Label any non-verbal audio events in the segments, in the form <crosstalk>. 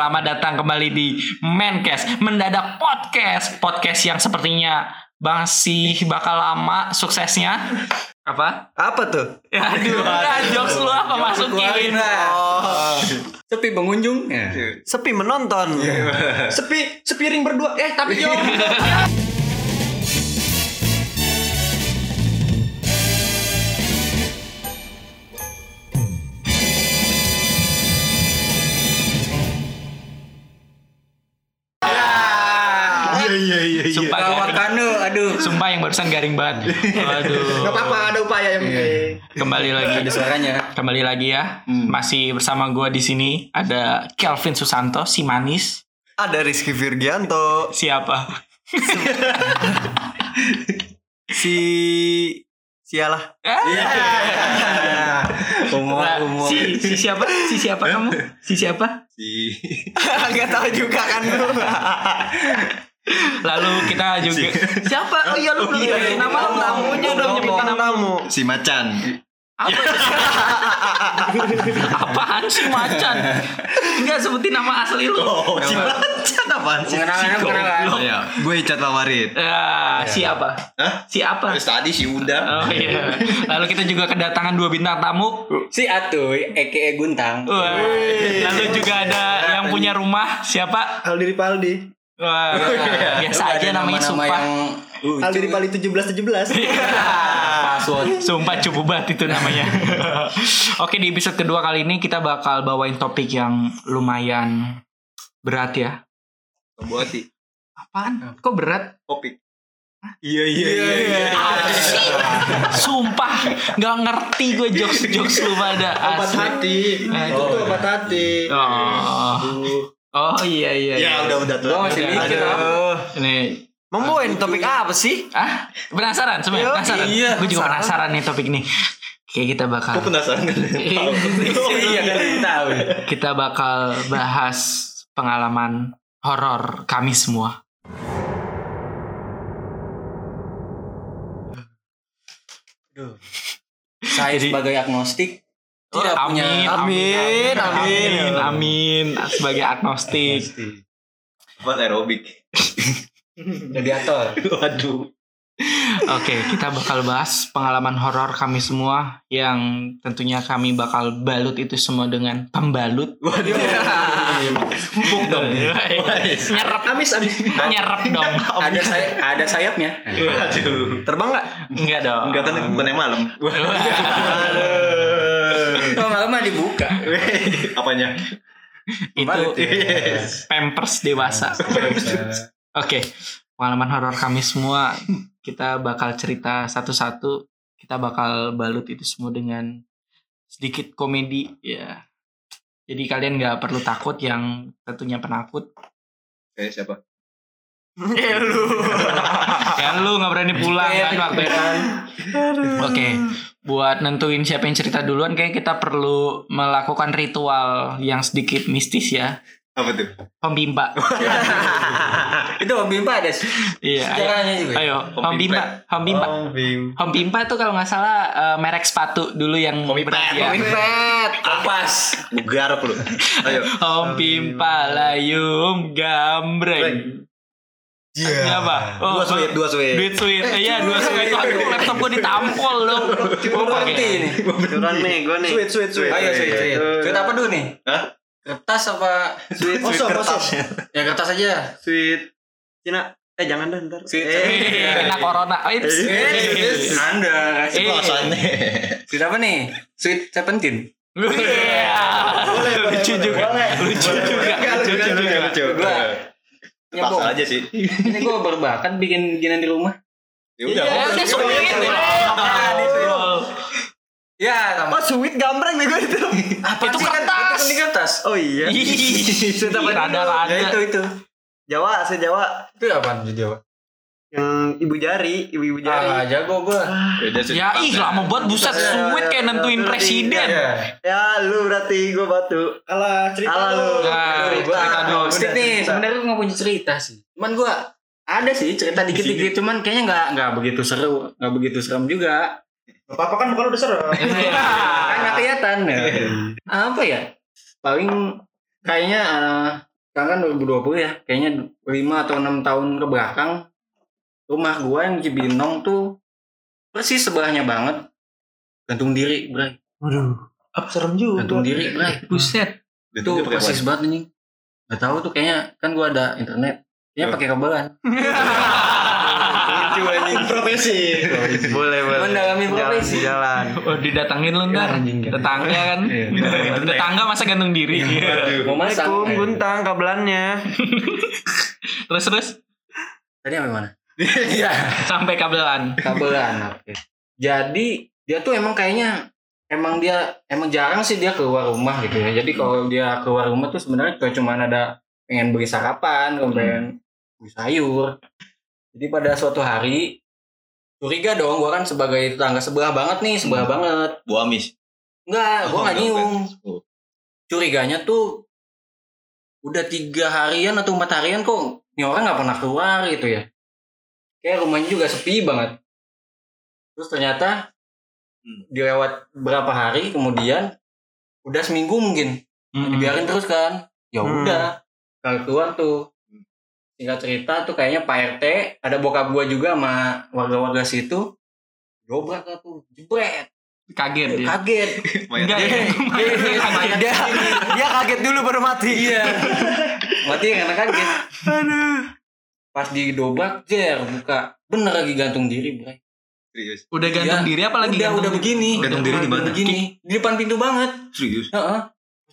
selamat datang kembali di Mencast Mendadak Podcast Podcast yang sepertinya masih bakal lama suksesnya Apa? Apa tuh? Ya, aduh, nah, jokes lu apa masukin Oh, Sepi pengunjung. Ya. sepi menonton. Sepi sepiring berdua. Eh tapi yo. <laughs> Sumpah yang barusan garing banget Aduh Gak apa-apa ada upaya yang penting. Kembali lagi Ada suaranya. Kembali lagi ya Masih bersama gua di sini Ada Kelvin Susanto Si manis Ada Rizky Virgianto. Siapa? Si Sialah. Ah. Umur Nah, umur. si, si siapa? Si siapa kamu? Si siapa? Si <laughs> Gak tahu juga kan lu. <laughs> Lalu kita juga siapa? Oh iya lu belum nyebutin nama lu tamunya udah nyebutin nama. tamu. Si Macan. Apa? <laughs> Apaan sih macan? Enggak sebutin nama asli lu. Oh, si Macan apaan sih? Pengenalan, pengenalan. Ya, gue Icat Lawarit. Ya, siapa? Hah? Siapa? Terus tadi si Uda. Oh iya. Lalu kita juga kedatangan dua bintang tamu. Si Atuy, EKE Guntang. Lalu juga ada yang punya rumah. Siapa? Aldi Ripaldi. Wah, biasa aja namanya sumpah. Yang lucu. Aldi Ripaldi 17 17. Password. Sumpah cupu banget itu namanya. <laughs> Oke di episode kedua kali ini kita bakal bawain topik yang lumayan berat ya. Pembuati. Apaan? Kok berat? Topik. Iya iya iya. Apa sih? Sumpah nggak ngerti gue jokes jokes lu pada Obat hati. Nah, Itu tuh obat hati. Oh. Oh iya iya. Ya iya. udah udah tuh. Gua masih mikir. Aduh. Ini Mau bawain topik apa sih? ah penasaran sebenarnya Yo, penasaran. iya, gue juga penasaran. penasaran nih topik ini. Kayak kita bakal Gue penasaran kan? <laughs> Iya kan tahu. kita bakal bahas pengalaman horor kami semua. Saya sebagai agnostik tidak Oh, punya amin, Amin, amin. amin, amin. Sebagai agnostik. Buat aerobik. <laughs> radiator. Waduh. Oke, kita bakal bahas pengalaman horor kami semua yang tentunya kami bakal balut itu semua dengan pembalut. Waduh. Empuk dong. Nyerap, Amis amis. nyerap dong. Ada saya ada sayapnya. Waduh. Terbang nggak? Enggak dong. Enggak kan bukan yang malam. Oh, <laughs> malam mah dibuka. <laughs> Apanya? itu Yes. <laughs> pampers dewasa. Oke, pengalaman horor kami semua kita bakal cerita satu-satu. Kita bakal balut itu semua dengan sedikit komedi ya. Jadi kalian nggak perlu takut yang tentunya penakut. Kayak siapa? <laughs> Ya lu. Yang lu nggak berani pulang kan waktu itu. Oke, buat nentuin siapa yang cerita duluan kayak kita perlu melakukan ritual yang sedikit mistis ya. Apa tuh? Pembimba. <laughs> Itu Om Bimpa ada Iya, ayo. sejarahnya juga. Ayo, Om Home Bimba, Home Bimba. Oh, Bim. Home Bimba tuh kalau nggak salah eh, merek sepatu dulu yang Home Bimba, berhadiah. Home Pet. Kompas. Gue garap lu. Ayo. Home Bimba layum gambreng. Ini apa? Oh, Dua sweet, dua sweet. Duit sweet. Eh, Iya, dua sweet. Aduh, laptop gue ditampol dong. Oh, Oke. berhenti nih. Curang nih, gue nih. Sweet, sweet, sweet. Ayo, sweet, sweet. Sweet apa dulu nih? Hah? Kertas apa? Sweet, Sweet kertas. Ya kertas aja. Sweet. Cina. Eh jangan dah ntar. Sweet. Eh, Kena corona. Oh, itu. Eh, Anda. Eh. Kelasannya. Sweet apa nih? Sweet Seventeen. Iya. Lucu juga. Lucu juga. Lucu juga. Lucu. Gua Pas nyebong. aja sih. Ini gue berbakat bikin bikinan di rumah. Ya udah. Ya, sweet. Ya, sama. Oh sweet gambreng nih gue itu. Apa Itu sih kan? kertas. Itu kan di kertas. Oh iya. Ih, Rada-rada. Ya itu itu. Jawa, saya Jawa. Itu apa di Jawa? Yang ibu jari, ibu-ibu Ah, jari. jago gue. Beda sih. Ya ih lama banget buset sweet kayak nentuin presiden. Ya lu berarti gue batu. Alah cerita Alah, lu. Nah, Cerita. cerita dulu. Steve nih, sebenarnya gue nggak punya cerita sih. Cuman gue ada sih cerita dikit-dikit, cuman kayaknya nggak nggak begitu seru, nggak begitu serem juga. Apa-apa kan bukan udah serem. <laughs> kan nggak kelihatan ya. Apa ya? Paling kayaknya eh, sekarang kan 2020 ya kayaknya 5 atau 6 tahun ke belakang rumah gua yang di Cibinong tuh persis sebelahnya banget gantung diri bray Waduh. Serem juga. gantung diri bray Buset. itu persis banget nih nggak tahu tuh kayaknya kan gua ada internet kayaknya pakai kabelan <laughs> Lucu anjing. Profesi. Boleh, boleh. Mendalami profesi. Jalan. Oh didatangin lu ntar Tetangga kan Iya. Tetangga masa gantung diri mau masak Assalamualaikum, Guntang kabelannya. <laughs> Terus terus tadi sampai mana Iya. Sampai kabelan. Kabelan oke. Jadi dia tuh emang kayaknya emang dia emang jarang sih dia keluar rumah gitu ya. Jadi kalau dia keluar rumah tuh sebenarnya cuma ada pengen beli sarapan atau pengen beli sayur. Jadi pada suatu hari curiga dong gua kan sebagai tetangga sebelah banget nih sebelah banget. Bu Amis. enggak gua nggak Oh, nyium. Oh. curiganya tuh udah tiga harian atau empat harian kok ini orang nggak pernah keluar gitu ya kayak rumahnya juga sepi banget. Terus ternyata Hmm. dilewat berapa hari kemudian udah seminggu mungkin. Dibiarin terus kan. Ya Hmm. udah kalau keluar tuh. Singkat cerita tuh kayaknya Pak RT ada bokap gua juga sama warga-warga situ dobrak lah tuh jebret. Kaget dia. Kaget. <laughs> Enggak <laughs> Mayat Dia dia kaget. dulu baru mati. Iya. Mati karena kaget. Pas didobrak, jer buka. Bener lagi gantung diri, Bray. Serius. Udah gantung Iya. diri apa lagi udah, gantung udah begini. Gantung diri di mana? Begini. Di depan pintu banget. Serius. Heeh.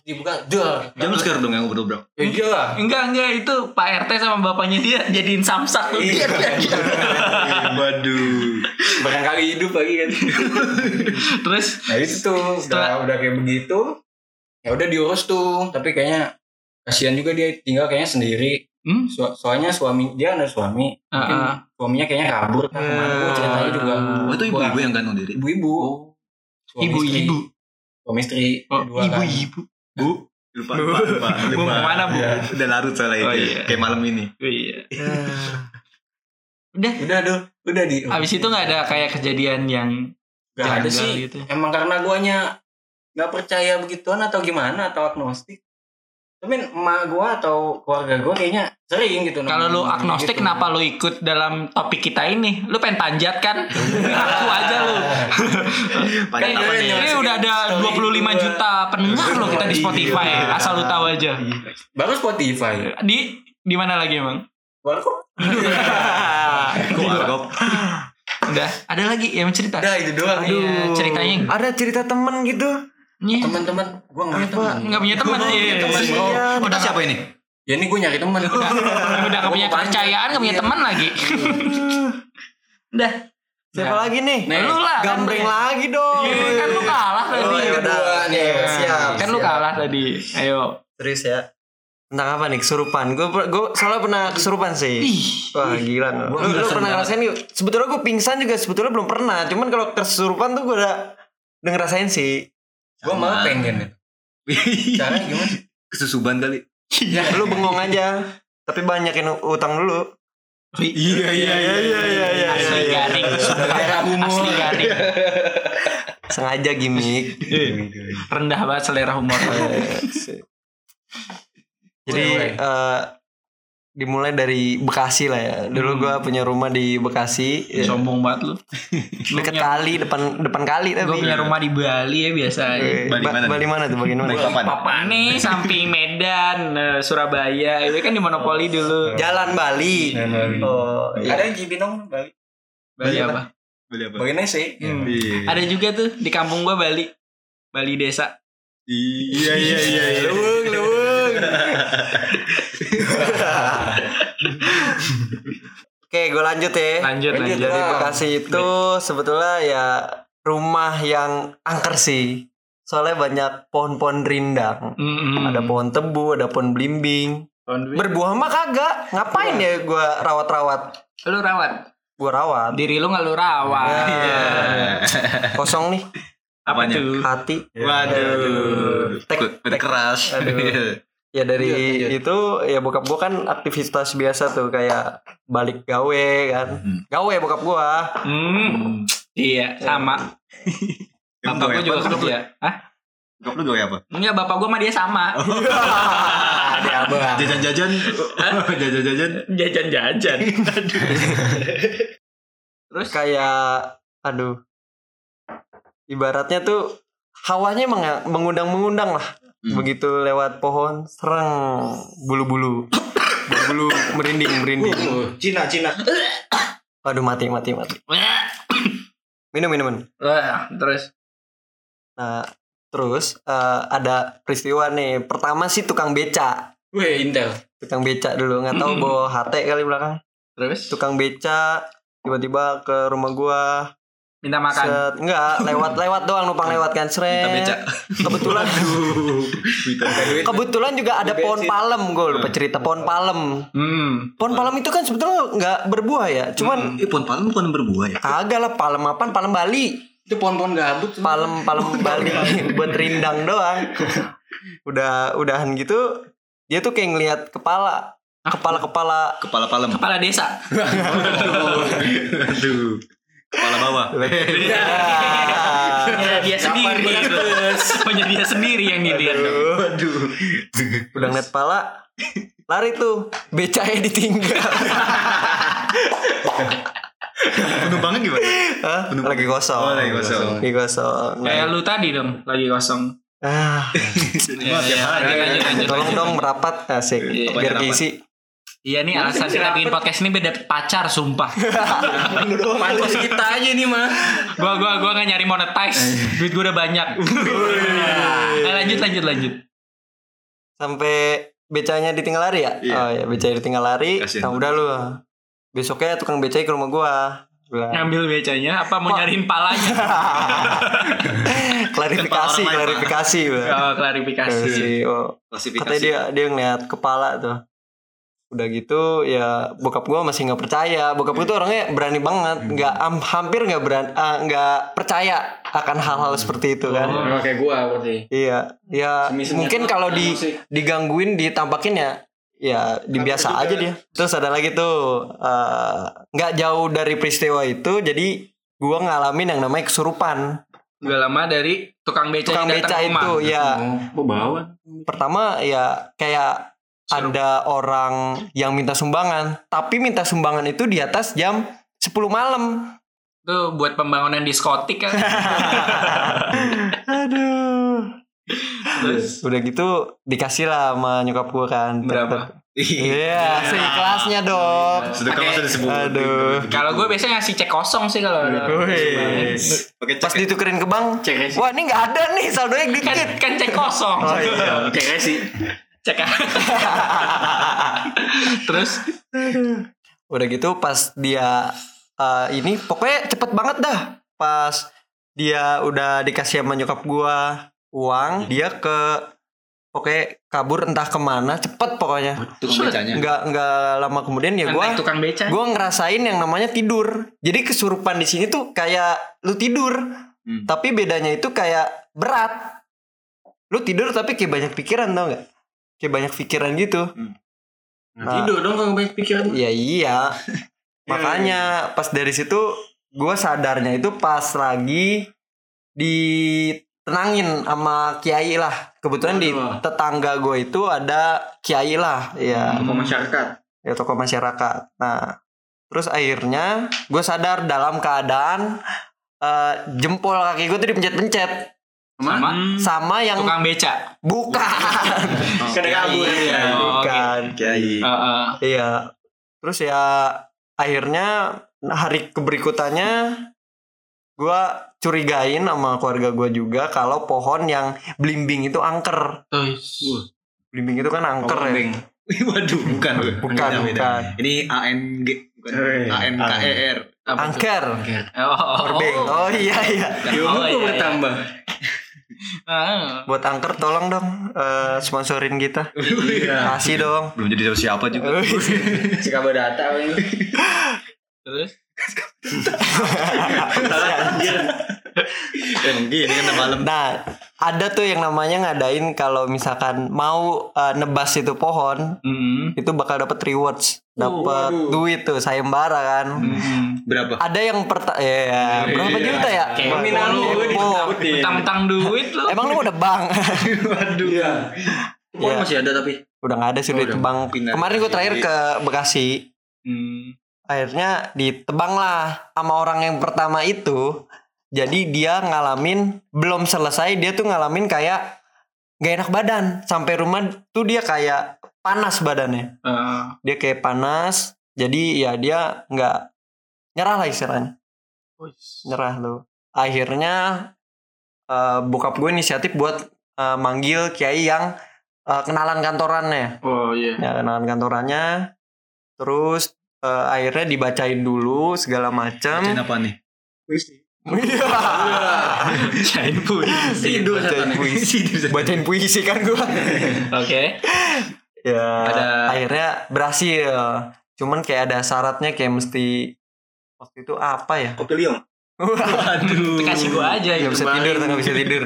Dibuka, der. Jam sekarang dong yang berdobrak. Ya iya lah. Enggak enggak itu Pak RT sama bapaknya dia jadiin samsak tuh Iya. Waduh. Barangkali hidup lagi kan. Terus Nah itu tuh, udah, Setelah- udah kayak begitu. Ya udah diurus tuh. Tapi kayaknya kasihan juga dia tinggal kayaknya sendiri. Hmm? So- soalnya suami dia ada suami. Mungkin Ah, ah. suaminya kayaknya kabur. Nah, ke mana gua ceritanya juga. Oh, itu ibu-ibu yang gantung diri. Ibu-ibu. Suami istri. Ibu-ibu Suami istri. Oh dua kan. ibu-ibu Bu. Lupa, lupa, lupa. Bu, lupa. ke mana, Bu? Ya, Udah larut soalnya Oh, itu. iya. Kayak malam ini. Iya Udah Udah tuh, udah di. Abis itu gak ada kayak kejadian yang Gak ada sih. gitu Emang karena guanya nggak percaya begituan atau gimana atau agnostik. Tapi emak gua atau keluarga gua kayaknya sering gitu. Kalau lu nemuin agnostik gitu. kenapa lu ikut dalam topik kita ini? Lu pengen panjat kan? <laughs> Aku aja lu. <laughs> Panjat Kan ini udah ada 25 juta pendengar loh kita di Spotify. Asal lu tahu aja. Baru Spotify. Di di mana lagi emang? Baru Kok argop? Udah, ada lagi yang cerita. Udah itu doang. Iya, ceritanya. Ada cerita temen gitu. Iya. Teman-teman, gua nggak punya teman. Enggak punya teman. Gua nggak punya Iya. teman, bro. Kita siapa ini? Ya ini gua nyari teman. Udah enggak Gua punya kepercayaan, enggak punya Iya. teman lagi. <laughs> Udah. Siapa Nah. lagi nih? Nih. Lu lah. kan Gambreng lu. lagi dong. Iya, kan lu kalah tadi. Oh, iya, udah. nih. Siap. Kan lu kalah tadi. Ayo. Terus ya. Tentang apa nih? Kesurupan. Gue gue soalnya pernah kesurupan sih. Ih. Wah gila lu. Lu, pernah banget. ngerasain yuk? Sebetulnya gue pingsan juga sebetulnya belum pernah. Cuman kalau kesurupan tuh gue udah udah ngerasain sih. Gua malah pengen. <laughs> Caranya gimana? Kesusuban kali. Lu bengong aja. Tapi banyakin utang dulu. Iya, iya, iya, iya, iya, Asli garing. Selera humor. Asli garing. Sengaja gimmick. Rendah banget selera humor. Jadi Mulai. Dimulai dari Bekasi lah ya. Dulu Hmm. gua punya rumah di Bekasi. ya. Sombong banget lu. <laughs> Deket kali depan depan kali tapi. Gue punya rumah di Bali ya biasa aja. Eh, Bali Ba- mana? Bali mana tuh? Bagian mana? Bali papan. Papan nih samping Medan, eh, Surabaya. Itu kan di monopoli dulu. Jalan Bali. Oh, iya. Ada yang Cibinong Bali. Bali apa? Beli apa? Bagi nasi. Hmm. Iya. Ada juga tuh di kampung gua Bali. Bali desa. Iya, iya, iya, iya. Leweng. Oke, gue lanjut ya. Lanjut, Lanjut, lanjut. Di Ah. Bekasi itu sebetulnya ya rumah yang angker sih. Soalnya banyak pohon-pohon rindang. Mm-mm. Ada pohon tebu, ada pohon belimbing. Berbuah mah kagak. Ngapain ya gue rawat-rawat? Lu rawat. Gue rawat. Diri lu nggak lu rawat. Ya. Iya. Kosong nih Apa Apanya? hati. Waduh. Tek- kut keras. Aduh. Ya dari lanjut. itu ya bokap gua kan aktivitas biasa tuh kayak balik gawe kan. Hmm. Gawe bokap gua. Hmm. Iya, sama. <laughs> Bapak gua juga kerja. Hah? Bokap lu gawe apa? Enggak, bapak gua sama dia sama. <laughs> Ada abang. Jajan-jajan. <laughs> Jajan-jajan. Jajan-jajan. Terus Kayak aduh. Ibaratnya tuh hawanya emang ya mengundang-mengundang lah. Hmm. Begitu lewat pohon, serang bulu-bulu. Bulu-bulu merinding, merinding. Uh, Cina Cina. Aduh mati, mati, mati. Minum, minum, minum. Wah, terus Nah, terus eh, ada peristiwa nih. Pertama sih tukang beca. Weh Intel. Tukang beca dulu, nggak tahu Mm-mm. bawa HT kali belakang. terus Tukang beca tiba-tiba ke rumah gua. Minta makan. Set, enggak, lewat-lewat doang numpang lewat kan seret. Minta beca. Kebetulan <laughs> <laughs> kebetulan juga ada pohon palem gue lupa cerita pohon palem. Hmm. Pohon palem itu kan sebetulnya nggak berbuah ya, cuman Eh, pohon palem bukan berbuah ya? kagak lah palem apaan palem Bali. Itu pohon-pohon gabut. palem palem <laughs> Bali buat rindang doang. Udah udahan gitu dia tuh kayak ngelihat kepala kepala kepala Kepala palem. Kepala desa. Aduh. Kepala bawah. <laughs> Iya. Dia sendiri. <laughs> Punya dia sendiri yang dilihat. dong. Aduh. udah ngeliat kepala lari tuh becanya ditinggal <laughs> Penumpangnya gimana? Hah? Penumpang. lagi kosong Oh, lagi kosong. lagi kosong Kayak lu tadi dong, lagi kosong. ah Iya, iya. hari. Lanjut, lanjut, lanjut, tolong dong merapat asik Iya, biar rapat. keisi Iya nih alasan kita bikin podcast ini beda pacar sumpah. <laughs> Pantas kita aja nih mah. gua gua gua nggak nyari monetize. Duit gua udah banyak. <laughs> Eh, lanjut lanjut lanjut. sampai becanya ditinggal lari ya Iya. oh ya becanya ditinggal lari Kasian nah udah lu besoknya tukang becanya ke rumah gua Bilang, Ngambil becanya apa mau nyariin palanya? <laughs> klarifikasi klarifikasi. Oh, klarifikasi. Klarifikasi. oh Klasifikasi. katanya dia dia ngeliat kepala tuh udah gitu ya bokap gua masih nggak percaya bokap gua tuh orangnya berani banget nggak am- hampir nggak berani ah, nggak percaya akan hal-hal seperti itu kan Sama kayak gua berarti. iya ya mungkin kalau di musik. digangguin ditampakin ya ya dibiasa aja dia terus ada lagi tuh eh, nggak jauh dari peristiwa itu jadi gua ngalamin yang namanya kesurupan Gak lama dari tukang beca tukang yang beca datang ke rumah. itu ya Oh, bawa. pertama ya kayak ada orang yang minta sumbangan tapi minta sumbangan itu di atas jam 10 malam Tuh buat pembangunan diskotik kan. <laughs> aduh Terus udah gitu dikasih lah sama nyokap gua kan Berapa? iya kelasnya dong Sedekah Pakai- masa disebut. Aduh. kalau gue biasanya ngasih cek kosong sih kalau ada. Pas cek. ditukerin ke bank Cek resi. wah ini nggak ada nih saldonya Kan, dikit kan cek kosong. oh iya Cek resi. Cek. <laughs> Terus udah gitu pas dia eh, ini pokoknya cepet banget dah pas dia udah dikasih sama nyokap gua uang dia ke pokoknya kabur entah ke mana cepet pokoknya Tukang becanya. nggak nggak lama kemudian ya kan gua naik tukang beca. gua ngerasain yang namanya tidur jadi kesurupan di sini tuh kayak lu tidur Hmm. tapi bedanya itu kayak berat lu tidur tapi kayak banyak pikiran tau nggak kayak banyak pikiran gitu Nah. Tidur dong kalau banyak pikiran. Iya iya. <laughs> Makanya pas dari situ gue sadarnya itu pas lagi ditenangin sama kiai lah. Kebetulan di Waduh. tetangga gue itu ada kiai lah, ya, Tokoh masyarakat. ya tokoh masyarakat. Nah, terus akhirnya gue sadar dalam keadaan eh, jempol kaki gue tuh dipencet-pencet Sama sama yang tukang beca. bukan, <laughs> Kena kabur ya. Oh, bukan. Kiai. Heeh. Iya. Terus ya akhirnya hari keberikutannya gua curigain sama keluarga gua juga kalau pohon yang blimbing itu angker. Blimbing itu kan angker ya. <laughs> Waduh, bukan. Bukan, beda. bukan. Ini ANG, bukan Eh, ANKER. Apa tuh? Angker. Oh, Blimbing. Oh iya iya. Ilmu Oh, iya, iya. bertambah. Ah. Buat angker tolong dong eh, sponsorin kita. Iya. Kasih dong. Belum jadi siapa juga. <laughs> Si kabar data ini. Terus Emang gini kan malam. Nah, ada tuh yang namanya ngadain kalau misalkan mau eh, nebas itu pohon, hmm. itu bakal dapat rewards. dapat Waduh. duit tuh sayembara kan. Hmm. Berapa? Ada yang perta ya berapa Iya. juta ya? Nominal lu. Mentang-mentang duit lu. Emang lu udah bang? <laughs> Waduh. Iya. Pohon Iya. masih ada tapi. udah nggak ada Oh, sudah udah ditebang. pindah. Kemarin gue terakhir ke Bekasi. Hmm. Akhirnya ditebang lah sama orang yang pertama itu. Jadi dia ngalamin belum selesai dia tuh ngalamin kayak gak enak badan sampai rumah tuh dia kayak panas badannya. Eh, Dia kayak panas. Jadi ya dia nggak nyerah lah istilahnya. nyerah lo. Akhirnya eh, bokap gue inisiatif buat eh, manggil kiai yang eh, kenalan kantorannya. Oh iya. Ya kenalan kantorannya. Terus eh, akhirnya dibacain dulu segala macam. Bacain apa nih? Iya. Jain puisi. Tidur Bacain puisi. Bacain puisi kan gue. Oke. Ya. Ada- Akhirnya berhasil. Cuman kayak ada syaratnya kayak mesti waktu itu apa ya? Kopi liong. Aduh. Kasih gua aja itu. bisa tidur nggak bisa tidur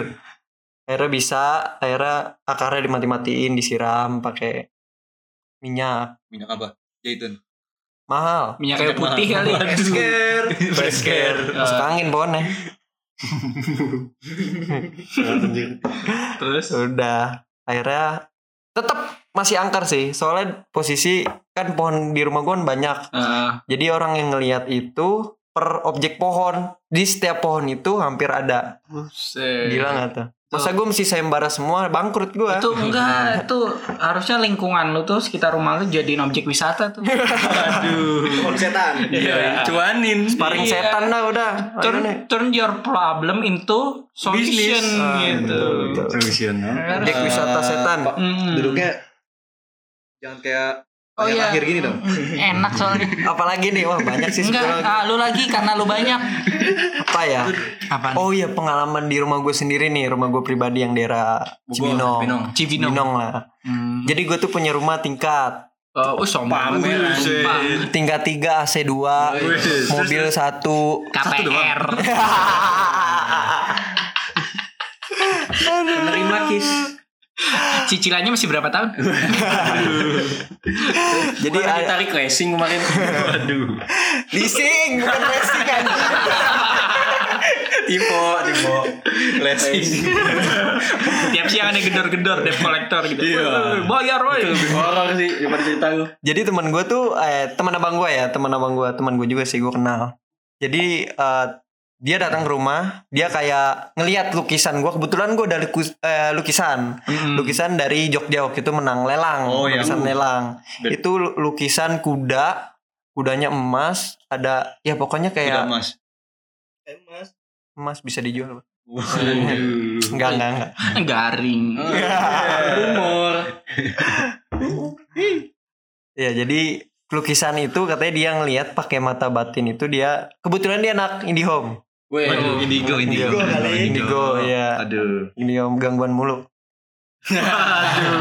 akhirnya bisa akhirnya akarnya dimati-matiin disiram pakai minyak Minyak apa? Zaitun. Mahal. Minyak kayu putih kali. Esker. Esker. masuk angin pohonnya. Terus? Udah. Akhirnya tetap masih angker sih. Soalnya posisi kan pohon di rumah gue banyak. Eh, jadi orang yang ngelihat itu per objek pohon. Di setiap pohon itu hampir ada. Buset. gila nggak tuh masa gue mesti sayembara semua bangkrut gue Itu enggak, itu harusnya lingkungan lu tuh sekitar rumah lu jadiin objek wisata tuh. <laughs> Aduh. Pohon setan. Iya. Cuanin. paring Iya. setan dah udah Turn, turn your problem into solution Ah, gitu. Solution. objek wisata setan Hmm. Duduknya jangan kayak Oh iya. lahir gini dong. Enak soalnya. <laughs> apalagi nih wah banyak sih Enggak, ah, lu lagi karena lu banyak. apa ya Apa? oh iya pengalaman di rumah gue sendiri nih rumah gue pribadi yang daerah Cibinong Cibinong. Cibinong. Cibinong lah Hmm. jadi gue tuh punya rumah tingkat Oh, uh, sombong. Sumpah. tingkat 3 AC 2 mobil satu KPR. <laughs> Menerima kis. Cicilannya masih berapa tahun? jadi ada- tarik racing kemarin. Waduh. leasing bukan racing kan Tipo, tipo. Racing. Tiap siang ada gedor-gedor debt collector gitu. Iya. Bayar woi. Horor sih daripada cerita lu. jadi teman gue tuh eh teman abang gue ya teman abang gue teman gue juga sih gue kenal jadi eh, dia datang ke rumah dia kayak ngelihat lukisan gue kebetulan gue dari lukisan lukisan. Hmm. lukisan dari Jogja waktu itu menang lelang. Oh, yang- lukisan lelang. Bet- itu lu- lukisan kuda kudanya emas ada ya pokoknya kayak mas. emas. Bisa dijual Pak. Enggak enggak enggak. <laughs> Garing. Rumor. ya jadi lukisan itu katanya dia ngelihat pakai mata batin itu dia kebetulan dia anak IndiHome Weh. Waduh, indigo, indigo. kali. Indigo, iya. Aduh. IndiHome gangguan mulu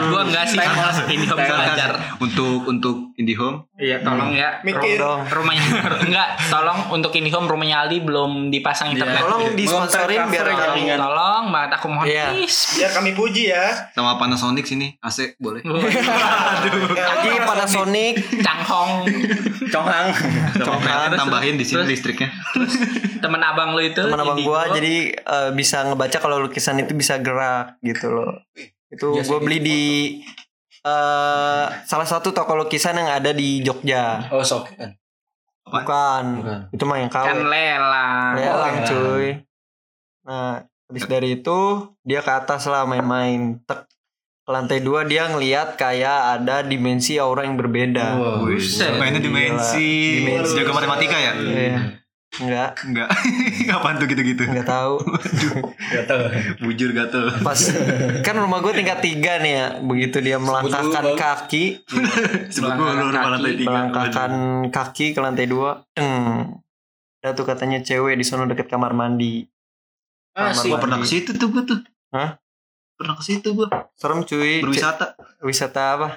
Gua enggak sih. Ini om belajar. Untuk untuk IndiHome Iya, tolong ya. Dong Rumahnya <laughs> enggak, tolong untuk ini home rumahnya Ali belum dipasang internet. tolong disponsorin biar Tolong, jaringan. tolong banget aku mohon Iya. please. Biar kami puji ya. sama Panasonic sini AC boleh. LG Panasonic Canghong. Conghang. PLN tambahin di sini terus- listriknya. Temen abang lu itu. teman abang gua jadi eh, bisa ngebaca kalau lukisan itu bisa gerak gitu loh itu Iya gue beli di eh salah satu toko lukisan yang ada di Jogja Oh, sok kan. bukan, Bukan. itu mah yang kan KW lelang. lelang lelang. cuy nah habis dari itu dia ke atas lah main-main tek ke lantai dua dia ngelihat kayak ada dimensi aura yang berbeda Wow. Buset. Mainnya dimensi. Dimensi. Jaga matematika ya? Iya. Enggak Enggak. <laughs> Apaan tuh gitu-gitu? enggak tahu Gak tahu. Bujur gatel. pas kan rumah gue tingkat tiga nih ya begitu dia melangkahkan kaki <laughs> Sebut gua lu rumah lantai tiga. melangkahkan kaki ke lantai dua deng ada tuh katanya cewek di sana deket kamar mandi Ah, sih. Gua pernah ke situ tuh gua tuh. Hah? Pernah ke situ gua. serem cuy Berwisata. C- wisata apa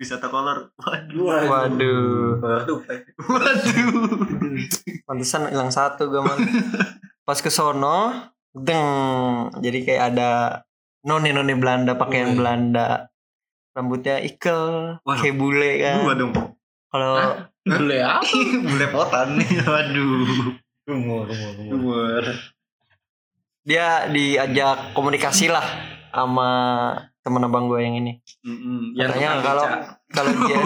Wisata kolor. Waduh. waduh Waduh. Waduh. pantesan hilang satu gue mah pas ke sono deng jadi kayak ada none none Belanda pakaian Wih. Belanda rambutnya ikel Waduh. kayak bule kan Gua dong. Kalau Boleh apa? <laughs> Belepotan nih. Waduh. Rumor, rumor, rumor. Umur. dia diajak komunikasi lah sama temen abang gue yang ini. Biar Katanya kalau kalau <laughs> dia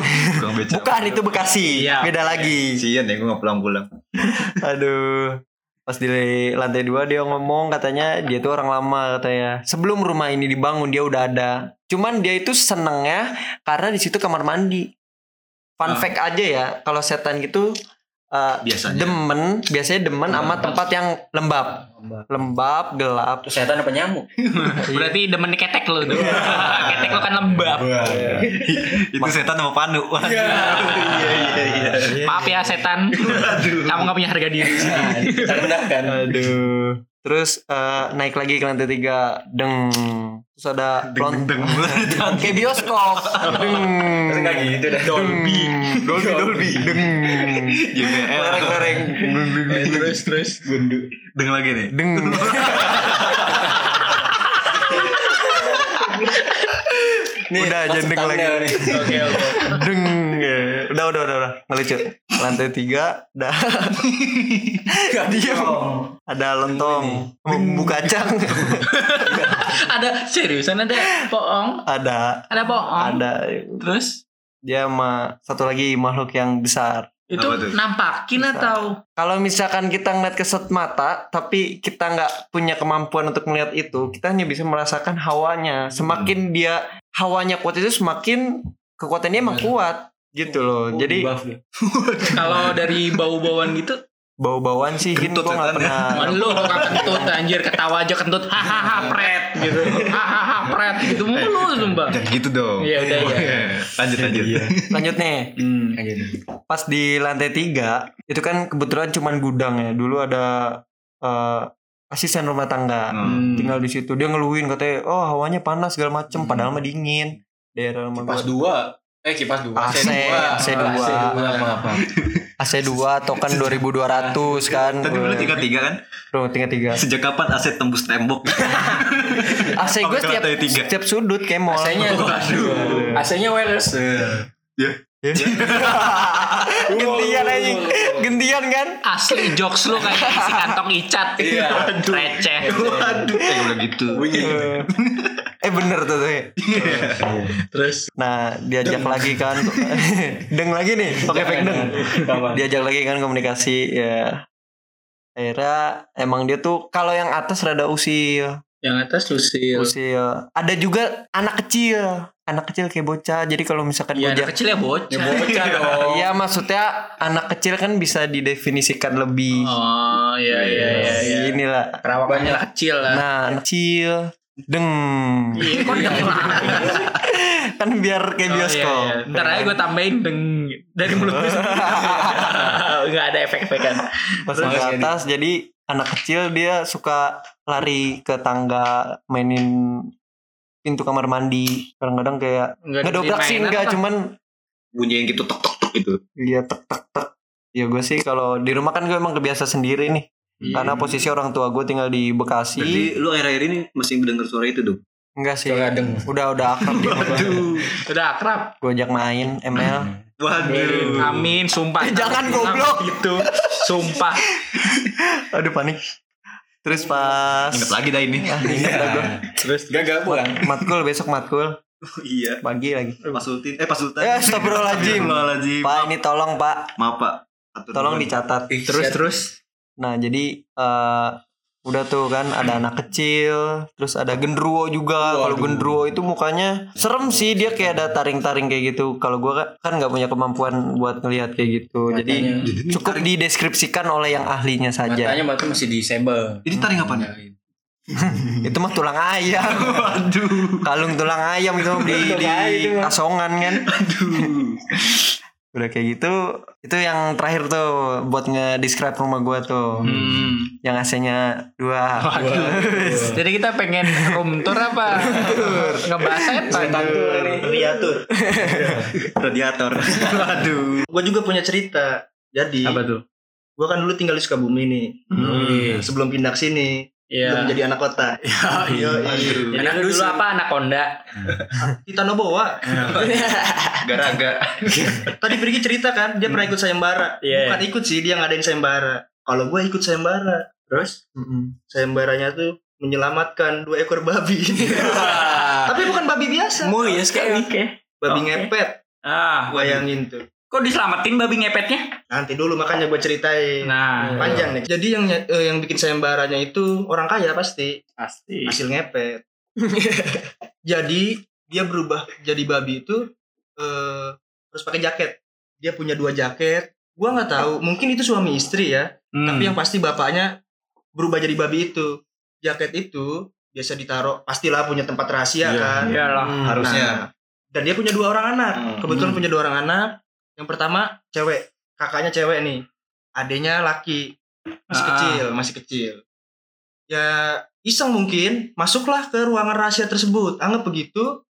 bukan itu Bekasi, Iya. beda lagi. Sian ya gue gak pulang-pulang. <laughs> Aduh. Pas di lantai dua dia ngomong katanya dia tuh orang lama katanya. Sebelum rumah ini dibangun dia udah ada. Cuman dia itu senengnya karena di situ kamar mandi. Fun Ah. fact aja ya, kalau setan gitu uh, Biasanya. demen, biasanya demen sama tempat yang lembab. Lembab, gelap. Terus setan apa nyamuk? <laughs> Berarti demen ketek lo tuh. <laughs> ketek lo kan lembab. <laughs> Itu setan sama Panu. Iya iya iya. Maaf ya setan. Kamu gak punya harga diri. Terendahkan. Aduh. Terus eh, naik lagi ke lantai tiga, deng. Terus ada Deng deng <laughs> kayak bioskop, deng. Terus nggak gitu dah. Dolby, Dolby, Dolby, deng. JBL. Lereng, lereng, terus terus. Gundu. Deng lagi nih. deng. <laughs> Nih, udah jangan deng lagi. Oke oke. Deng. Ya. Udah, udah, udah, udah. Nggak lucu. Lantai tiga, dah. Gak diam. Ada lontong, bumbu kacang. Ada seriusan ada bohong. ada, Ada bohong. ada. Terus Dia sama satu lagi makhluk yang besar. itu nampakin atau Kalau misalkan kita ngeliat kesut mata, tapi kita nggak punya kemampuan untuk melihat itu, kita hanya bisa merasakan hawanya. Semakin dia hawanya kuat itu, semakin kekuatannya emang kuat gitu loh. Jadi buff <laughs> dia. kalau dari bau-bauan gitu bau-bauan sih, Kentut gue nggak ya. pernah. lu tukang kentut anjir ketawa aja kentut hahaha pret gitu hahaha pret gitu mulu sumpah Jangan gitu dong. Iya, udah, iya. Lanjut lanjut. Lanjut nih, hmm. pas di lantai tiga itu kan kebetulan cuman gudang ya. Dulu ada eh, asisten rumah tangga. Hmm. tinggal di situ dia ngeluhin katanya oh hawanya panas segala macem padahal mah dingin daerah rumah gua dua. Eh kipas dua. AC, AC dua. Maaf maaf maaf. AC 2 token <laughs> 2200 kan Tadi lu tiga tiga kan? Tuh, tiga tiga Sejak kapan aset tembus tembok? <laughs> AC gue setiap, setiap sudut kayak mall AC-nya. AC-nya wireless. Ya. <laughs> Gentian aja Gentian kan asli jokes lu kayak isi kantong icat Iya. receh Waduh. Eh udah gitu. Bener tuh tuh. Terus? Nah diajak lagi kan. <laughs> Deng lagi nih pakai efek deng Diajak lagi kan komunikasi ya. Akhirnya emang dia tuh kalau yang atas rada usil. Yang atas lusil usil. Ada juga anak kecil. Anak kecil kayak bocah. Jadi kalau misalkan ya gua anak kecil ya bocah. Ya bocah <laughs> dong. Iya maksudnya anak kecil kan bisa didefinisikan lebih. Oh iya iya iya iya. Inilah. perawakannya anak kecil lah. Nah kecil deng Iya, <laughs> kok dia kan biar kayak Oh, bioskop. iya, iya. Ntar aja gue tambahin deng dari mulut gue sendiri. <laughs> Gak ada efek-efekan. Pas ke atas jadi anak kecil dia suka lari ke tangga mainin pintu kamar mandi kadang-kadang kayak Nggak ngedobrak sih enggak cuman Bunyi yang gitu tok tok tok itu. dia tek tek tek ya gue sih kalau di rumah kan gue emang kebiasa sendiri nih Iya. karena posisi orang tua gue tinggal di Bekasi Berarti lu akhir-akhir ini masih mendengar suara itu dong? enggak sih Suara deng. udah udah akrab di <laughs> Udah akrab. gue ajak main ML Waduh. Amin, sumpah. Eh, jangan goblok. Gitu. Sumpah. <laughs> aduh panik terus pas Ingat lagi dah ini. Ah, ingat dah gue <laughs> Terus Gagal pulang. matkul besok matkul iya. pagi lagi Pak Sultan. Eh Pak Sultan. Ya, astagfirullahaladzim. Astagfirullahaladzim. pak ini tolong pak Maaf Pak. Atur tolong dicatat terus terus. Nah jadi eh udah tuh kan ada anak kecil terus ada gendruwo juga kalau gendruwo itu mukanya serem sih dia kayak ada taring-taring kayak gitu kalau gua kan- kan nggak punya kemampuan buat ngelihat kayak gitu jadi Matanya- cukup dideskripsikan oleh yang ahlinya saja Matanya berarti masih disable. Ini taring apa nih? <laughs> itu mah tulang ayam Waduh. kalung tulang ayam itu di, di mah. kasongan kan Aduh. Udah kayak gitu itu yang terakhir tuh buat nge-describe rumah gua tuh Hmm. yang AC-nya dua Jadi kita pengen room tour apa? Ngebahas setan. Radiator. Radiator. Waduh. Gue juga punya cerita. Jadi, Apa tuh? gue kan dulu tinggal di Sukabumi nih. Hmm. Sebelum pindah ke sini. Iya. belum <laughs> jadi anak kota. Yo, Jadi anak lu dulu apa anaconda? Kita <laughs> Noboa. <laughs> Garaga. Tadi pergi cerita kan, dia pernah ikut sayembara. Iya. Bukan ikut sih, dia ngadain sayembara. Kalau gue ikut sayembara, terus sayembaranya tuh menyelamatkan dua ekor babi. Tapi bukan babi biasa, Mau ya sekali. Oke. babi Oke. ngepet. Ah, Bayangin tuh. Kok diselamatin babi ngepetnya? Nanti dulu makanya gue ceritain. Nah, Panjang nih. Jadi yang eh, yang bikin sayembaranya itu orang kaya pasti pasti. hasil ngepet. <laughs> jadi dia berubah jadi babi itu eh terus pakai jaket. Dia punya dua jaket. Gua nggak tahu, mungkin itu suami istri ya. Hmm. Tapi yang pasti bapaknya berubah jadi babi itu. Jaket itu biasa ditaruh, pastilah punya tempat rahasia Iya. kan. Iyalah. Harusnya. Nah, dan dia punya dua orang anak. Hmm. Kebetulan Hmm. punya dua orang anak. Yang pertama cewek, kakaknya cewek nih. Adenya laki, masih Ah. kecil, masih kecil. Ya iseng mungkin masuklah ke ruangan rahasia tersebut. Anggap begitu.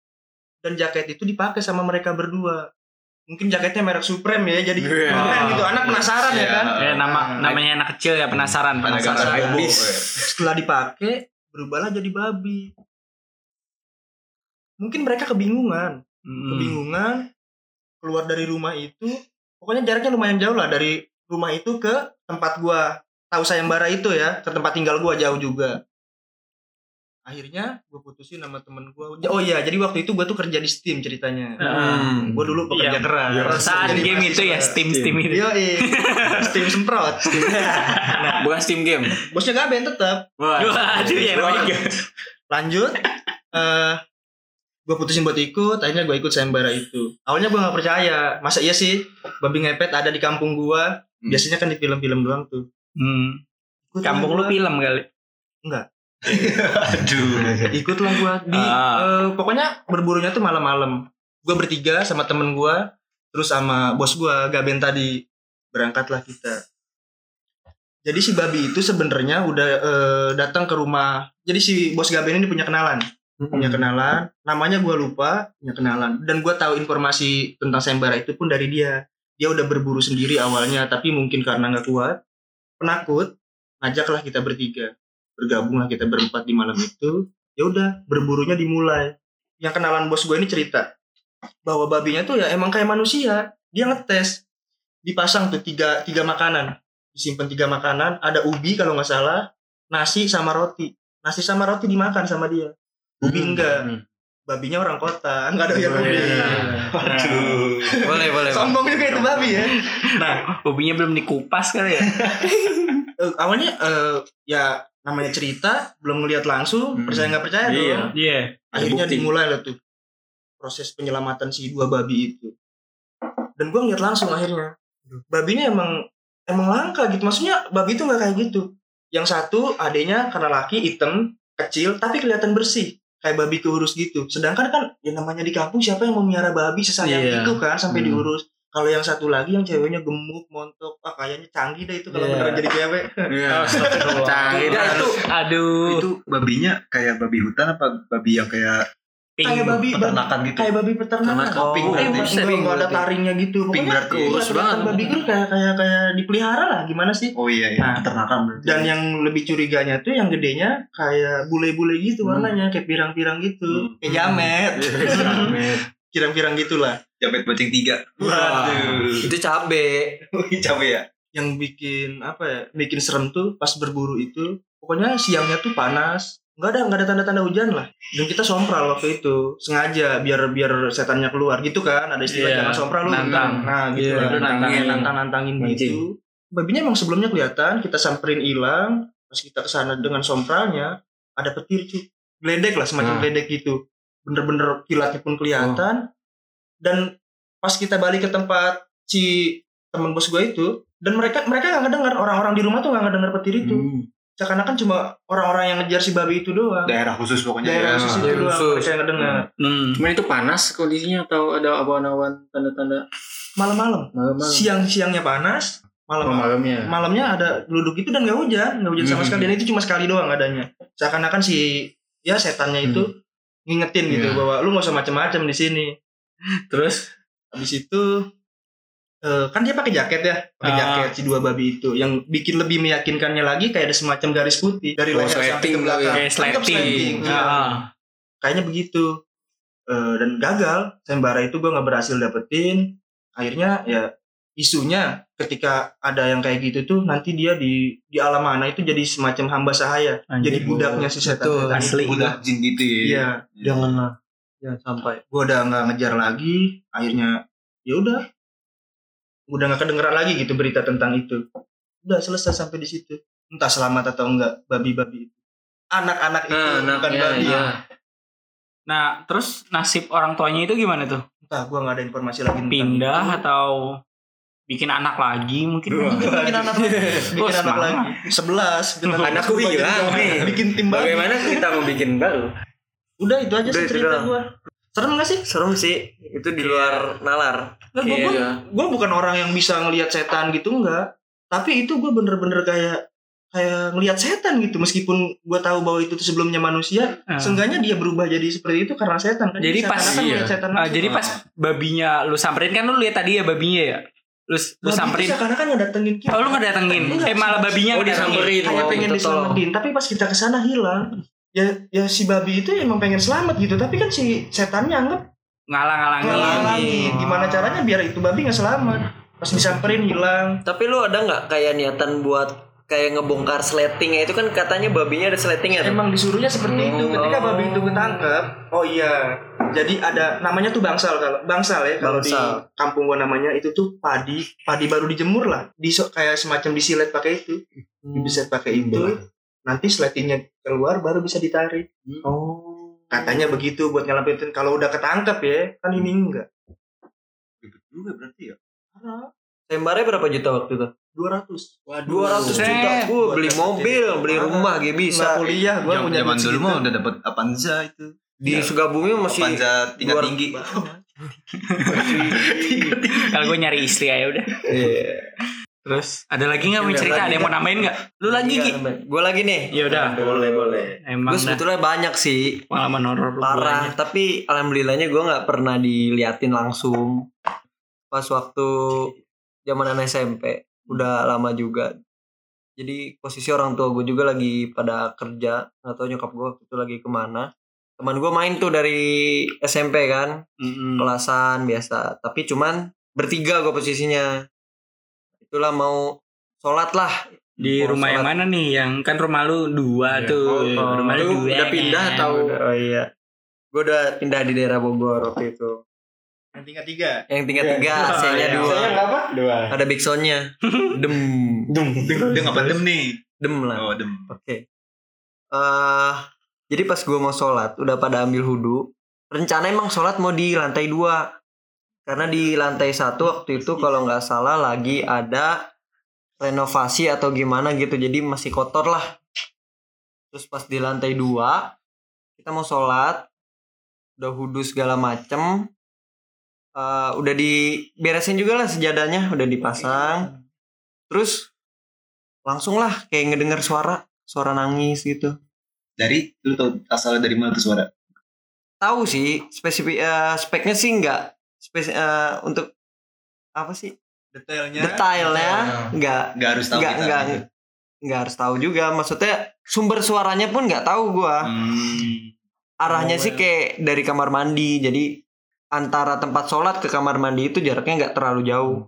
Dan jaket itu dipakai sama mereka berdua. Mungkin jaketnya merek Supreme ya, jadi Iya. keren gitu. Anak penasaran ya Iya. kan. Ya, nama namanya anak kecil ya penasaran, penasaran. Penasaran. Habis. Setelah dipakai, berubahlah jadi babi. Mungkin mereka kebingungan. Hmm. kebingungan keluar dari rumah itu pokoknya jaraknya lumayan jauh lah dari rumah itu ke tempat gua tahu sayembara itu ya ke tempat tinggal gua jauh juga akhirnya gua putusin sama temen gua oh iya jadi waktu itu gua tuh kerja di Steam ceritanya Hmm. gua dulu pekerja Iya. keras Perusahaan Jadi game itu ya, mahasiswa. Steam Steam itu. Yo, Steam semprot. <laughs> Bukan Steam game. Bosnya Gaben tetap. Waduh, ya namanya. <laughs> Lanjut. eh gue putusin buat ikut, akhirnya gue ikut sayembara itu. Awalnya gue nggak percaya, masa iya sih babi ngepet ada di kampung gue. Hmm. Biasanya kan di film-film doang tuh. Hmm. Kampung lu gua. film kali. <laughs> Aduh. Ikutlah gue di. Ah. eh, pokoknya berburunya tuh malam-malam. Gue bertiga sama temen gue, terus sama bos gue Gaben tadi berangkatlah kita. Jadi si babi itu sebenarnya udah eh, datang ke rumah. Jadi si bos Gaben ini punya kenalan. Punya kenalan. Namanya gue lupa punya kenalan. Dan gue tahu informasi tentang sayembara itu pun dari dia. Dia udah berburu sendiri awalnya tapi mungkin karena nggak kuat penakut ngajaklah kita bertiga. Bergabunglah kita berempat di malam itu. Ya udah berburunya dimulai. Yang kenalan bos gue ini cerita bahwa babinya tuh ya emang kayak manusia. Dia ngetes. Dipasang tuh tiga tiga makanan. Disimpan tiga makanan ada ubi kalau nggak salah nasi sama roti. Nasi sama roti dimakan sama dia enggak Hmm. babinya orang kota <laughs> nggak ada yang ubi Aduh. Boleh, boleh. Sombong juga itu babi ya nah Ubinya belum dikupas kali ya. <laughs> eh, awalnya eh, ya namanya cerita belum ngeliat langsung Hmm. percaya nggak percaya Iya. dong Iya. akhirnya bukti. dimulai lah tuh proses penyelamatan si dua babi itu dan gua ngeliat langsung akhirnya babinya emang emang langka gitu maksudnya babi itu nggak kayak gitu yang satu adanya karena laki hitam kecil tapi kelihatan bersih kayak babi keurus gitu sedangkan kan ya namanya di kampung siapa yang mau melihara babi sesayang Iya. itu kan sampai Hmm. diurus kalau yang satu lagi yang ceweknya gemuk montok ah kayaknya canggih deh itu kalau Iya. beneran jadi cewek Iya. <laughs> Canggih dah. itu Aduh. itu babinya kayak babi hutan apa babi yang kayak Pink. kayak babi peternakan gitu? kayak babi peternakan pink Oh, berarti buset. enggak, enggak ada taringnya gitu Pink Pokoknya berarti. iya, Kurus kelihatan banget. babi itu kayak kayak kayak dipelihara lah gimana sih Oh iya, iya. Nah, peternakan berarti. dan yang lebih curiganya tuh yang gedenya kayak bule-bule gitu Hmm. warnanya kayak pirang-pirang gitu Hmm. kayak jamet <laughs> Jamet. pirang-pirang gitulah Jabet bacing tiga. Waduh. Itu cabe. <laughs> Cabe ya. yang bikin apa ya bikin serem tuh pas berburu itu pokoknya siangnya tuh panas nggak ada nggak ada tanda-tanda hujan lah. Dan kita sompral waktu itu. Sengaja biar biar setannya keluar. Gitu kan ada istilah Iya, jangan sompral lu nantang. nah gitu Iya, lah nantangin. nantang nantangin. gitu. Babinya emang sebelumnya kelihatan kita samperin hilang. Pas kita ke sana dengan sompralnya ada petir cuy geledek lah semacam Nah. geledek gitu. Bener-bener kilatnya pun kelihatan. Dan pas kita balik ke tempat si temen bos gue itu dan mereka mereka nggak ngedengar. Orang-orang di rumah tuh nggak ngedengar petir itu. Hmm. Seakan-akan cuma orang-orang yang ngejar si babi itu doang Daerah khusus pokoknya. daerah ya. khusus itu daerah doang khusus. yang ngedengar Hmm. Cuman itu panas kondisinya atau ada awan-awan tanda-tanda malam-malam malam-malam? siang-siangnya panas Oh, malam malamnya. malamnya ada duduk itu dan nggak hujan nggak hujan sama Hmm. sekali dan itu cuma sekali doang adanya seakan-akan si ya setannya itu ngingetin gitu Iya. bahwa lu nggak usah macem-macem di sini Terus habis itu eh, kan dia pakai jaket ya, pakai Ah. jaket si dua babi itu. Yang bikin lebih meyakinkannya lagi kayak ada semacam garis putih dari Oh, leher sampai ke belakang. Kayak Anggap sleting. iya. Ah. Kayaknya begitu. Eh, dan gagal. Sembara itu gue nggak berhasil dapetin. Akhirnya ya isunya ketika ada yang kayak gitu tuh nanti dia di di alam mana itu jadi semacam hamba sahaya. Anjir. Jadi budaknya si setan. setan Asli. itu. Budak jin gitu ya. Iya, janganlah. Jangan sampai. Gue udah nggak ngejar lagi. Akhirnya ya udah, udah nggak kedengeran lagi gitu berita tentang itu. Udah selesai sampai di situ. Entah selamat atau enggak babi-babi itu. Anak-anak itu Nah, bukan anaknya babi. iya. Nah, terus nasib orang tuanya itu gimana tuh? Entah, gue nggak ada informasi lagi. tentang Pindah itu. atau bikin anak lagi mungkin? Mungkin bikin anak lagi. Oh, Bikin anak semangat. lagi. Sebelas. bikin anak Anakku hilang nih. Bikin tim. Bagaimana kita mau bikin baru? Udah itu aja Udah, sih cerita gue. Serem gak sih? Serem sih. Itu di luar nalar. Nah, gue Iya. gue bukan orang yang bisa ngelihat setan gitu enggak tapi itu gue bener-bener kayak kayak ngelihat setan gitu meskipun gue tahu bahwa itu tuh sebelumnya manusia Ah. seenggaknya dia berubah jadi seperti itu karena setan kan Jadi setan pas- kan iya. setan Ah, langsung. jadi pas babinya lu samperin kan lu lihat tadi ya babinya ya? Lu, lu Babi samperin. karena kan ngedatengin kita Oh lu nggak datengin? Enggak, Eh malah babinya Oh, ngedatengin. kayak Oh, pengen diselamatin tapi pas kita ke sana hilang ya ya si babi itu emang pengen selamat gitu tapi kan si setannya anggap Ngalang-ngalangin. ngalangin gimana caranya biar itu babi nggak selamat pas disamperin hilang Tapi lu ada nggak kayak niatan buat kayak ngebongkar sletingnya itu kan katanya babinya ada sletingnya tuh. Emang disuruhnya seperti itu. Ketika Oh. babi itu ketangkep, oh iya. Jadi ada namanya tuh bangsal kalau bangsal ya kalau di Bangsal. kampung gua namanya itu tuh padi, padi baru dijemur lah. Di kayak semacam disilet pakai itu, dibeset pakai itu. Nanti sletingnya keluar baru bisa ditarik. Oh. Katanya begitu buat nyelamatin kalau udah ketangkep ya. Kan ini enggak. Ribet juga berarti ya. Tembarnya berapa juta waktu itu? 200. Dua ratus Set. juta. Gua beli mobil, beli rumah gitu Bisa bisa. kuliah gua Zaman punya zaman dulu mah udah dapat Avanza itu. Di Sugabumi masih Avanza tingkat luar- tinggi. <laughs> <laughs> Kalau gue nyari istri aja udah. Iya. Terus ada lagi nggak mau cerita? Ada yang mau nggak? nambahin nggak? Lu lagi Gi? Gue lagi nih. Ya udah. Boleh, boleh. Emang Gue sebetulnya banyak sih. pengalaman horor parah banyak. tapi alhamdulillahnya gue nggak pernah diliatin langsung pas waktu zaman anak SMP udah lama juga jadi posisi orang tua gue juga lagi pada kerja nggak tahu nyokap gue waktu itu lagi ke mana teman gue main tuh dari SMP kan Mm-mm. kelasan biasa tapi cuman bertiga gue posisinya itulah mau sholat lah Di Mau rumah yang sholat. mana nih? Yang kan rumah lu dua tuh. Oh, rumah lu Lu dua. udah pindah kan? atau oh iya gue udah pindah di daerah Bogor waktu itu Yang tingkat tiga. yang tingkat tiga Oh, AC-nya iya. dua apa? Dua. ada backsoundnya <laughs> dem Dem apa dem nih? dem lah Oh dem. oke eh jadi pas gue mau sholat udah pada ambil wudhu rencana emang sholat mau di lantai dua karena di lantai satu waktu itu kalau nggak salah lagi ada renovasi atau gimana gitu. Jadi masih kotor lah. Terus pas di lantai dua kita mau sholat udah wudhu segala macem. Eh, udah diberesin juga lah sejadahnya udah dipasang. Terus langsung lah kayak ngedenger suara suara nangis gitu. Dari lu tau asalnya dari mana tuh suara? tahu sih spesifik eh, speknya sih enggak spes eh, untuk apa sih? Detailnya. detailnya enggak Gak harus tahu enggak gitu. enggak harus tahu juga. Maksudnya sumber suaranya pun enggak tahu gua. Hmm. arahnya sih kayak dari kamar mandi. Jadi antara tempat sholat ke kamar mandi itu jaraknya nggak terlalu jauh.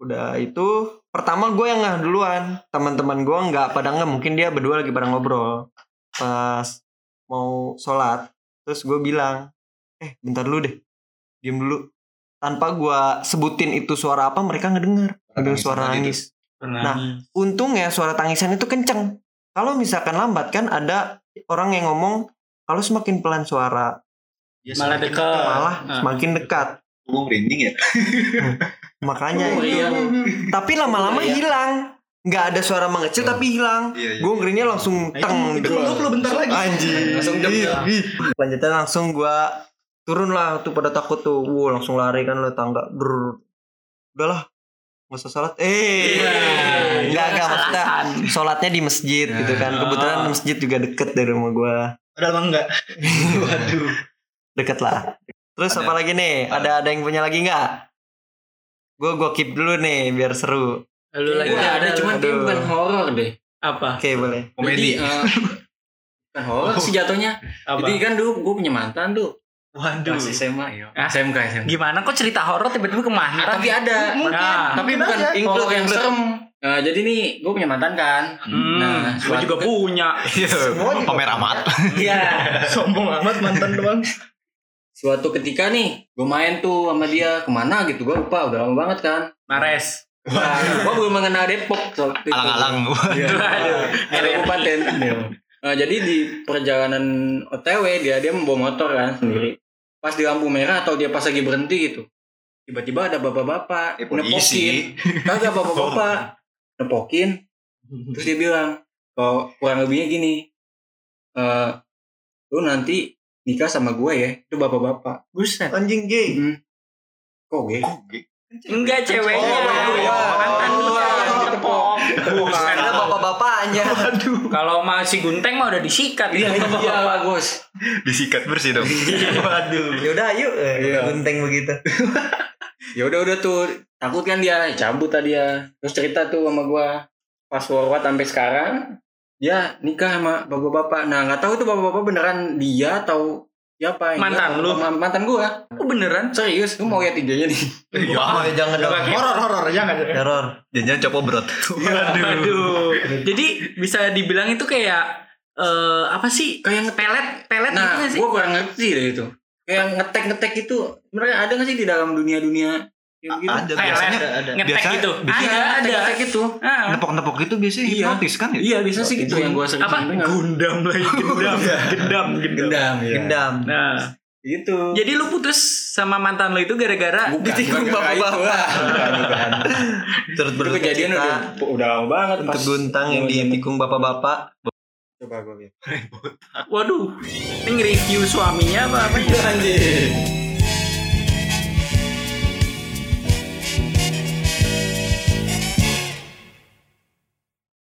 Udah itu pertama gue yang ngeh duluan. Teman-teman gue nggak pada nggak mungkin dia berdua lagi pada ngobrol. Pas mau sholat terus gue bilang eh bentar dulu deh. Diem dulu tanpa gue sebutin itu suara apa mereka ngedenger ada Tangisan suara nangis. Nah, untungnya suara tangisan itu kenceng. Kalau misalkan lambat kan ada orang yang ngomong kalau semakin pelan suara Ya, malah semakin dekat. malah Ah. semakin dekat. Ngomong branding ya? <laughs> Makanya Oh, itu. iya. Tapi lama-lama Iya. hilang. Nggak ada suara mengecil tapi hilang. Iya, iya. Gue ngerinya langsung Nah, teng itu, itu lu bentar lagi. Anjing. Langsung jam ya. Lanjutnya langsung gue turun lah tuh pada takut tuh. Wow, langsung lari kan lo tangga. Brr. Udahlah. Gak usah sholat. Eh. Iya. Enggak, enggak maksudnya sholatnya di masjid gitu kan. Kebetulan masjid juga deket dari rumah gue. Padahal emang enggak. <laughs> Waduh. Deket lah. Terus Ada. apa lagi nih? Ada ada yang punya lagi nggak? Gue gue keep dulu nih biar seru. Lu lagi Gue ada cuman dia bukan horor deh. apa? Oke boleh. Komedi. Jadi, eh, bukan horor sih jatuhnya. Apa? Jadi kan dulu gue punya mantan tuh. Waduh. Pas SMA ya. Ah. SMK SMK. Gimana kok cerita horor tiba-tiba ke mantan? Ah, tapi ada. Nah, tapi mungkin bukan aja. horor yang Include, serem. Nah, jadi nih gue punya mantan kan. Hmm, Nah, gue juga punya. <laughs> Pamer amat. Iya. Sombong amat mantan doang. Suatu ketika nih, gue main tuh sama dia ke mana gitu, gue lupa udah lama banget kan. Mares. Wah, gue belum mengenal Depok waktu itu. Alang-alang. Iya. Ada kabupaten. Nah, jadi di perjalanan OTW dia dia membawa motor kan sendiri. Pas di lampu merah atau dia pas lagi berhenti gitu. Tiba-tiba ada bapak-bapak Eh, nepokin. Kagak <laughs> bapak-bapak nepokin. Terus dia bilang, kalau kurang lebihnya gini. eh lu nanti nikah sama gue ya. Itu bapak-bapak. Buset. Anjing gay. Hmm. Kok gue? Enggak ceweknya. Oh, iya. Mantan Oh, dia. iya. Tepok. Buset. Ada bapak-bapaknya. Kalau masih gunteng mah udah disikat. Iya, iya bagus. Disikat bersih dong. Waduh. Yaudah yuk. Eh, Iya. Gunting begitu. ya udah udah tuh takut kan dia cabut tadi ya terus cerita tuh sama gua pas forward sampai sekarang dia nikah sama bapak-bapak nah nggak tahu tuh bapak-bapak beneran dia atau siapa yang Mantan lu? Ma- mantan gua Oh, beneran? serius lu mau lihat IG-nya nih <laughs> Oh, jangan dong. Horor horor jangan. Teror. Jangan copo brot. Waduh. Jadi bisa dibilang itu kayak eh apa sih? kayak Pelet, pelet gitu nah nggak sih? gua kurang ngerti deh itu kayak ngetek ngetek itu sebenarnya ada nggak sih di dalam dunia dunia kayak gitu Ada biasanya. ngetek biasanya- gitu. biasanya Ada, ada. ngetek itu Ah. Nepok-nepok itu biasanya Iya. hipnotis kan ya? iya bisa sih gitu yang gua sering Apa? dengar Gundam lagi, <laughs> gendam. Gendam, gendam. gendam ya Gendam. Nah, gitu jadi lu putus sama mantan lu itu gara-gara <laughs> ditikung bapak-bapak. itu <laughs> Terus itu berduka kejadian udah udah lama banget untuk guntang yang ditikung bapak-bapak. coba gue lihat waduh, ini nge-review suaminya apa apa ya? anjing